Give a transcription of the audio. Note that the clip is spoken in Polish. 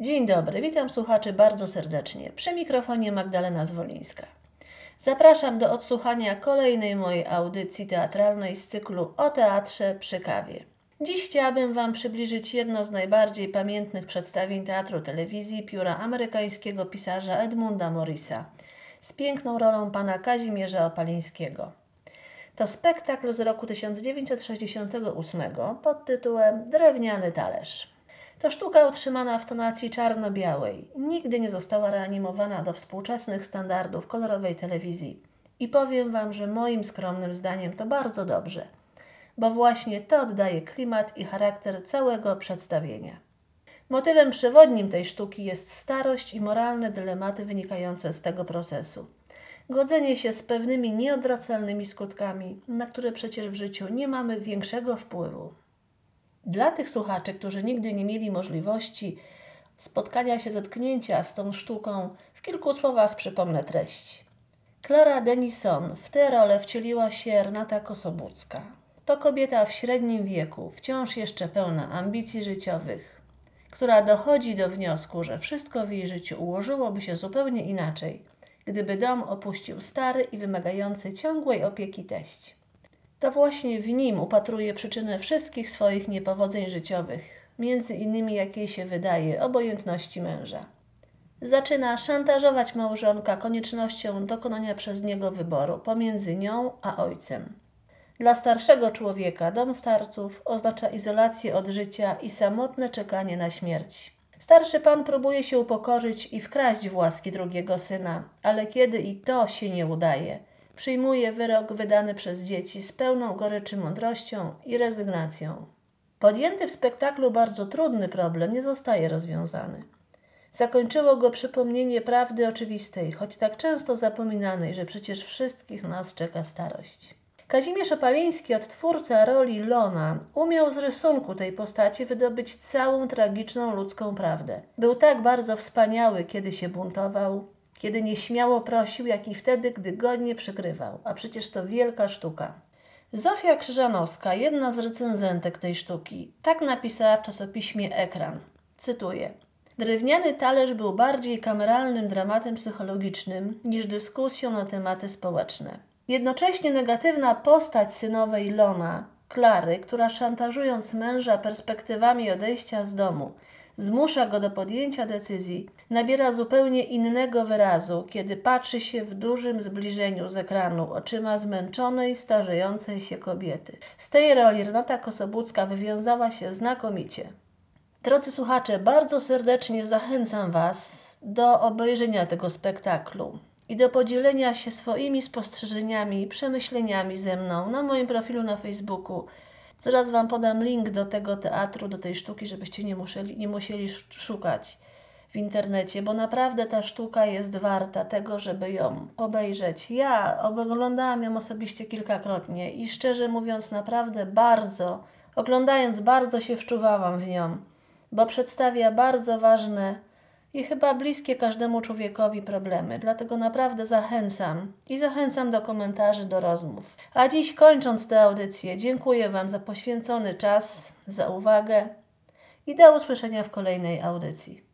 Dzień dobry, witam słuchaczy bardzo serdecznie. Przy mikrofonie Magdalena Zwolińska. Zapraszam do odsłuchania kolejnej mojej audycji teatralnej z cyklu o teatrze przy kawie. Dziś chciałabym Wam przybliżyć jedno z najbardziej pamiętnych przedstawień teatru telewizji pióra amerykańskiego pisarza Edmunda Morrisa z piękną rolą pana Kazimierza Opalińskiego. To spektakl z roku 1968 pod tytułem Drewniany talerz. To sztuka utrzymana w tonacji czarno-białej. Nigdy nie została reanimowana do współczesnych standardów kolorowej telewizji. I powiem Wam, że moim skromnym zdaniem to bardzo dobrze, bo właśnie to oddaje klimat i charakter całego przedstawienia. Motywem przewodnim tej sztuki jest starość i moralne dylematy wynikające z tego procesu. Godzenie się z pewnymi nieodradzalnymi skutkami, na które przecież w życiu nie mamy większego wpływu. Dla tych słuchaczy, którzy nigdy nie mieli możliwości spotkania się, zetknięcia z tą sztuką, w kilku słowach przypomnę treść. Klara Denison w tę rolę wcieliła się Renata Kosobucka. To kobieta w średnim wieku, wciąż jeszcze pełna ambicji życiowych, która dochodzi do wniosku, że wszystko w jej życiu ułożyłoby się zupełnie inaczej, gdyby dom opuścił stary i wymagający ciągłej opieki teść. To właśnie w nim upatruje przyczynę wszystkich swoich niepowodzeń życiowych, między innymi jakiej się wydaje obojętności męża. Zaczyna szantażować małżonka koniecznością dokonania przez niego wyboru pomiędzy nią a ojcem. Dla starszego człowieka dom starców oznacza izolację od życia i samotne czekanie na śmierć. Starszy pan próbuje się upokorzyć i wkraść w łaski drugiego syna, ale kiedy i to się nie udaje, przyjmuje wyrok wydany przez dzieci z pełną goryczy mądrością i rezygnacją. Podjęty w spektaklu bardzo trudny problem nie zostaje rozwiązany. Zakończyło go przypomnienie prawdy oczywistej, choć tak często zapominanej, że przecież wszystkich nas czeka starość. Kazimierz Opaliński, odtwórca roli Lona, umiał z rysunku tej postaci wydobyć całą tragiczną ludzką prawdę. Był tak bardzo wspaniały, kiedy się buntował, kiedy nieśmiało prosił, jak i wtedy, gdy godnie przykrywał. A przecież to wielka sztuka. Zofia Krzyżanowska, jedna z recenzentek tej sztuki, tak napisała w czasopiśmie Ekran. Cytuję. Drewniany talerz był bardziej kameralnym dramatem psychologicznym niż dyskusją na tematy społeczne. Jednocześnie negatywna postać synowej Lona, Klary, która szantażując męża perspektywami odejścia z domu, zmusza go do podjęcia decyzji, nabiera zupełnie innego wyrazu, kiedy patrzy się w dużym zbliżeniu z ekranu oczyma zmęczonej, starzejącej się kobiety. Z tej roli Renata Kosobucka wywiązała się znakomicie. Drodzy słuchacze, bardzo serdecznie zachęcam Was do obejrzenia tego spektaklu i do podzielenia się swoimi spostrzeżeniami i przemyśleniami ze mną na moim profilu na Facebooku Zaraz Wam podam link do tego teatru, do tej sztuki, żebyście nie musieli, nie musieli szukać w internecie, bo naprawdę ta sztuka jest warta tego, żeby ją obejrzeć. Ja oglądałam ją osobiście kilkakrotnie i szczerze mówiąc, naprawdę bardzo, oglądając, bardzo się wczuwałam w nią, bo przedstawia bardzo ważne i chyba bliskie każdemu człowiekowi problemy. Dlatego naprawdę zachęcam i zachęcam do komentarzy, do rozmów. A dziś kończąc tę audycję, dziękuję Wam za poświęcony czas, za uwagę i do usłyszenia w kolejnej audycji.